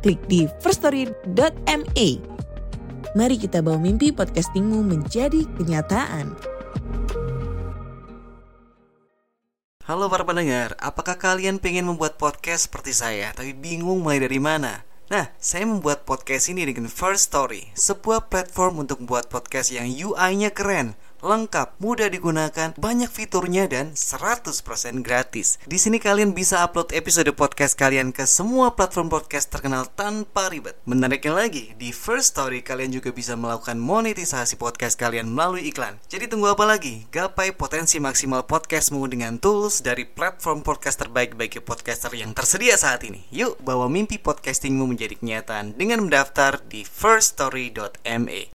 klik di firststory.me. Mari kita bawa mimpi podcastingmu menjadi kenyataan. Halo para pendengar, apakah kalian pengen membuat podcast seperti saya tapi bingung mulai dari mana? Nah, saya membuat podcast ini dengan First Story, sebuah platform untuk membuat podcast yang UI-nya keren, lengkap, mudah digunakan, banyak fiturnya dan 100% gratis. Di sini kalian bisa upload episode podcast kalian ke semua platform podcast terkenal tanpa ribet. Menariknya lagi, di First Story kalian juga bisa melakukan monetisasi podcast kalian melalui iklan. Jadi tunggu apa lagi? Gapai potensi maksimal podcastmu dengan tools dari platform podcast terbaik bagi podcaster yang tersedia saat ini. Yuk, bawa mimpi podcastingmu menjadi kenyataan dengan mendaftar di firststory.me.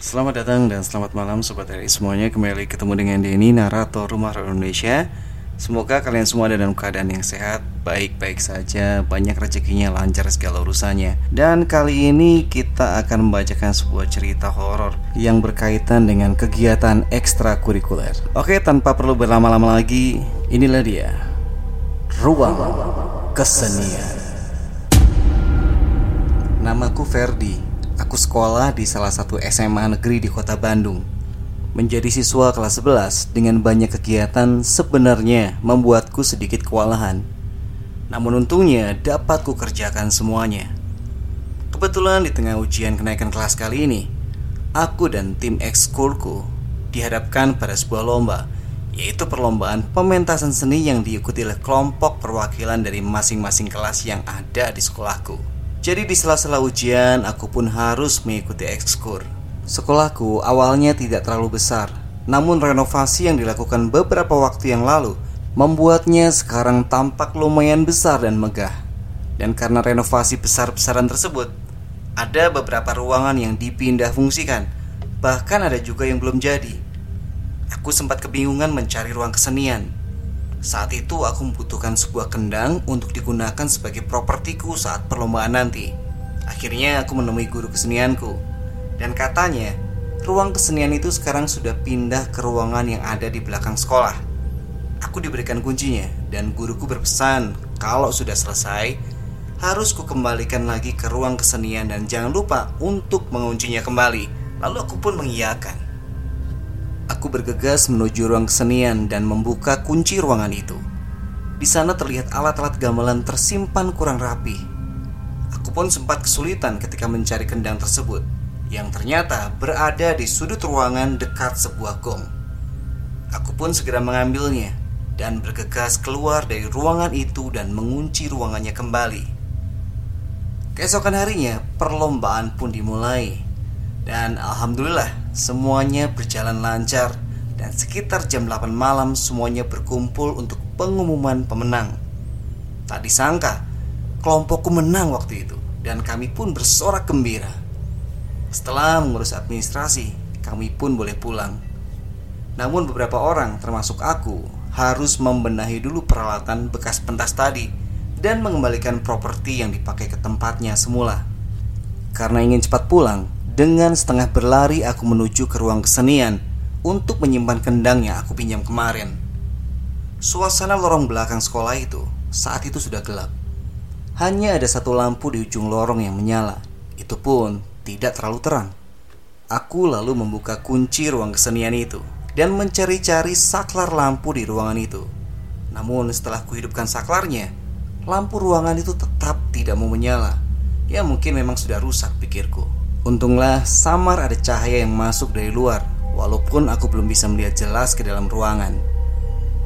Selamat datang dan selamat malam Sobat RI semuanya Kembali ketemu dengan Denny, narator Rumah Indonesia Semoga kalian semua ada dalam keadaan yang sehat Baik-baik saja, banyak rezekinya, lancar segala urusannya. Dan kali ini kita akan membacakan sebuah cerita horor Yang berkaitan dengan kegiatan ekstrakurikuler. Oke, tanpa perlu berlama-lama lagi Inilah dia. Ruang Kesenian. Namaku Ferdi. Aku sekolah di salah satu SMA negeri di kota Bandung. Menjadi siswa kelas 11 dengan banyak kegiatan sebenarnya membuatku sedikit kewalahan. Namun untungnya dapat ku kerjakan semuanya. Kebetulan di tengah ujian kenaikan kelas kali ini, aku dan tim ekskulku dihadapkan pada sebuah lomba, yaitu perlombaan pementasan seni yang diikuti oleh kelompok perwakilan dari masing-masing kelas yang ada di sekolahku. Jadi di sela-sela ujian aku pun harus mengikuti ekskur. Sekolahku awalnya tidak terlalu besar, namun renovasi yang dilakukan beberapa waktu yang lalu membuatnya sekarang tampak lumayan besar dan megah. Dan karena renovasi besar-besaran tersebut, ada beberapa ruangan yang dipindah fungsikan, bahkan ada juga yang belum jadi. Aku sempat kebingungan mencari ruang kesenian saat itu aku membutuhkan sebuah kendang untuk digunakan sebagai propertiku saat perlombaan nanti. Akhirnya aku menemui guru kesenianku dan katanya ruang kesenian itu sekarang sudah pindah ke ruangan yang ada di belakang sekolah. Aku diberikan kuncinya dan guruku berpesan kalau sudah selesai harus ku kembalikan lagi ke ruang kesenian dan jangan lupa untuk menguncinya kembali. Lalu aku pun mengiyakan. Aku bergegas menuju ruang kesenian dan membuka kunci ruangan itu. Di sana terlihat alat-alat gamelan tersimpan kurang rapi. Aku pun sempat kesulitan ketika mencari kendang tersebut, yang ternyata berada di sudut ruangan dekat sebuah gong. Aku pun segera mengambilnya dan bergegas keluar dari ruangan itu dan mengunci ruangannya kembali. Keesokan harinya, perlombaan pun dimulai. Dan alhamdulillah semuanya berjalan lancar dan sekitar jam 8 malam semuanya berkumpul untuk pengumuman pemenang. Tak disangka, kelompokku menang waktu itu dan kami pun bersorak gembira. Setelah mengurus administrasi, kami pun boleh pulang. Namun beberapa orang termasuk aku harus membenahi dulu peralatan bekas pentas tadi dan mengembalikan properti yang dipakai ke tempatnya semula. Karena ingin cepat pulang, dengan setengah berlari aku menuju ke ruang kesenian untuk menyimpan kendang yang aku pinjam kemarin. Suasana lorong belakang sekolah itu saat itu sudah gelap. Hanya ada satu lampu di ujung lorong yang menyala. Itu pun tidak terlalu terang. Aku lalu membuka kunci ruang kesenian itu dan mencari-cari saklar lampu di ruangan itu. Namun setelah kuhidupkan saklarnya, lampu ruangan itu tetap tidak mau menyala. Ya mungkin memang sudah rusak pikirku. Untunglah samar ada cahaya yang masuk dari luar Walaupun aku belum bisa melihat jelas ke dalam ruangan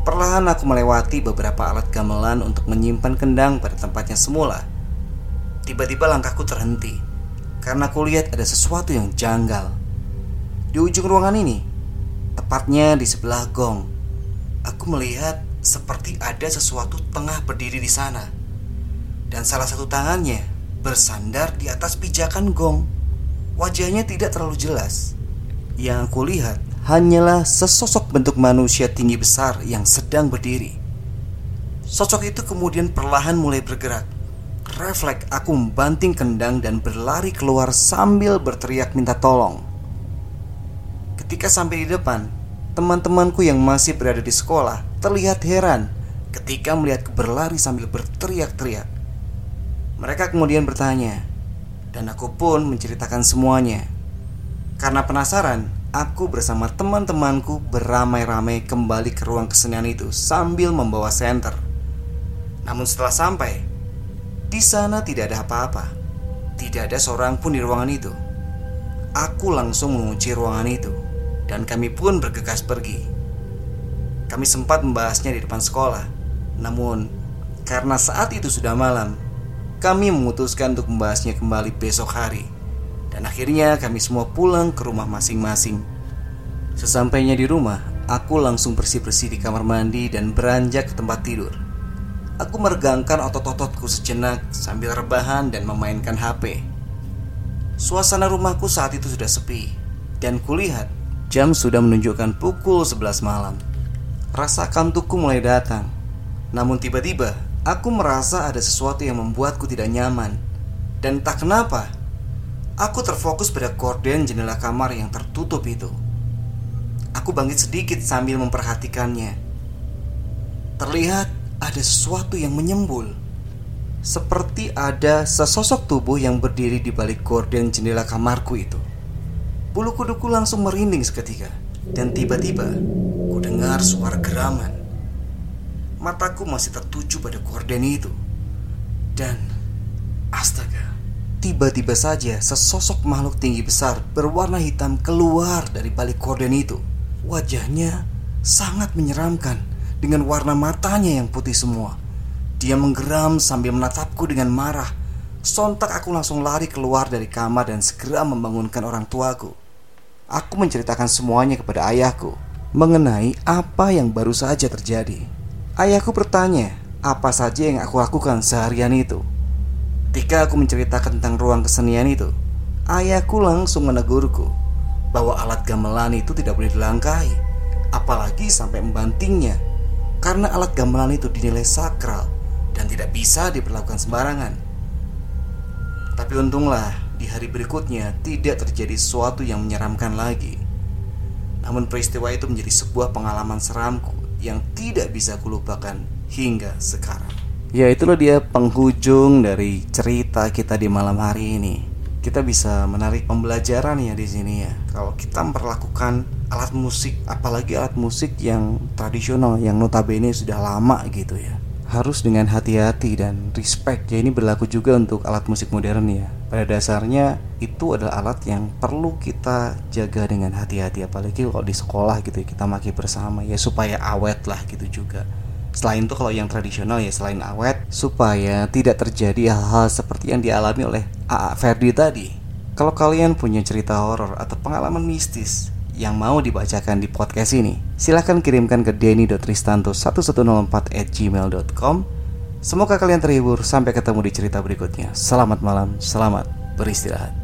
Perlahan aku melewati beberapa alat gamelan untuk menyimpan kendang pada tempatnya semula Tiba-tiba langkahku terhenti karena aku lihat ada sesuatu yang janggal. Di ujung ruangan ini, tepatnya di sebelah gong, aku melihat seperti ada sesuatu tengah berdiri di sana. Dan salah satu tangannya bersandar di atas pijakan gong. Wajahnya tidak terlalu jelas. Yang aku lihat hanyalah sesosok bentuk manusia tinggi besar yang sedang berdiri. Sosok itu kemudian perlahan mulai bergerak. Refleks aku membanting kendang dan berlari keluar sambil berteriak minta tolong. Ketika sampai di depan, teman-temanku yang masih berada di sekolah terlihat heran ketika melihatku berlari sambil berteriak-teriak. Mereka kemudian bertanya, dan aku pun menceritakan semuanya. Karena penasaran, aku bersama teman-temanku beramai-ramai kembali ke ruang kesenian itu sambil membawa senter. Namun setelah sampai, di sana tidak ada apa-apa. Tidak ada seorang pun di ruangan itu. Aku langsung mengunci ruangan itu dan kami pun bergegas pergi. Kami sempat membahasnya di depan sekolah, namun karena saat itu sudah malam, kami memutuskan untuk membahasnya kembali besok hari. Dan akhirnya kami semua pulang ke rumah masing-masing. Sesampainya di rumah, aku langsung bersih-bersih di kamar mandi dan beranjak ke tempat tidur. Aku meregangkan otot-ototku sejenak sambil rebahan dan memainkan HP. Suasana rumahku saat itu sudah sepi, dan kulihat Jam sudah menunjukkan pukul 11 malam. Rasa kantukku mulai datang. Namun tiba-tiba, aku merasa ada sesuatu yang membuatku tidak nyaman. Dan tak kenapa, aku terfokus pada korden jendela kamar yang tertutup itu. Aku bangkit sedikit sambil memperhatikannya. Terlihat ada sesuatu yang menyembul. Seperti ada sesosok tubuh yang berdiri di balik gorden jendela kamarku itu. Bulu kuduku langsung merinding seketika Dan tiba-tiba ku dengar suara geraman Mataku masih tertuju pada korden itu Dan Astaga Tiba-tiba saja sesosok makhluk tinggi besar berwarna hitam keluar dari balik korden itu Wajahnya sangat menyeramkan Dengan warna matanya yang putih semua Dia menggeram sambil menatapku dengan marah Sontak aku langsung lari keluar dari kamar dan segera membangunkan orang tuaku Aku menceritakan semuanya kepada ayahku mengenai apa yang baru saja terjadi. Ayahku bertanya apa saja yang aku lakukan seharian itu. Ketika aku menceritakan tentang ruang kesenian itu, ayahku langsung menegurku bahwa alat gamelan itu tidak boleh dilangkahi, apalagi sampai membantingnya, karena alat gamelan itu dinilai sakral dan tidak bisa diperlakukan sembarangan. Tapi untunglah di hari berikutnya tidak terjadi sesuatu yang menyeramkan lagi. Namun peristiwa itu menjadi sebuah pengalaman seramku yang tidak bisa kulupakan hingga sekarang. Ya itulah dia penghujung dari cerita kita di malam hari ini. Kita bisa menarik pembelajaran ya di sini ya. Kalau kita memperlakukan alat musik, apalagi alat musik yang tradisional, yang notabene sudah lama gitu ya harus dengan hati-hati dan respect. Ya ini berlaku juga untuk alat musik modern ya. Pada dasarnya itu adalah alat yang perlu kita jaga dengan hati-hati apalagi kalau di sekolah gitu ya kita pakai bersama ya supaya awet lah gitu juga. Selain itu kalau yang tradisional ya selain awet supaya tidak terjadi hal-hal seperti yang dialami oleh AA Ferdi tadi. Kalau kalian punya cerita horor atau pengalaman mistis yang mau dibacakan di podcast ini, silahkan kirimkan ke denny.tristanto1104 at gmail.com. Semoga kalian terhibur. Sampai ketemu di cerita berikutnya. Selamat malam, selamat beristirahat.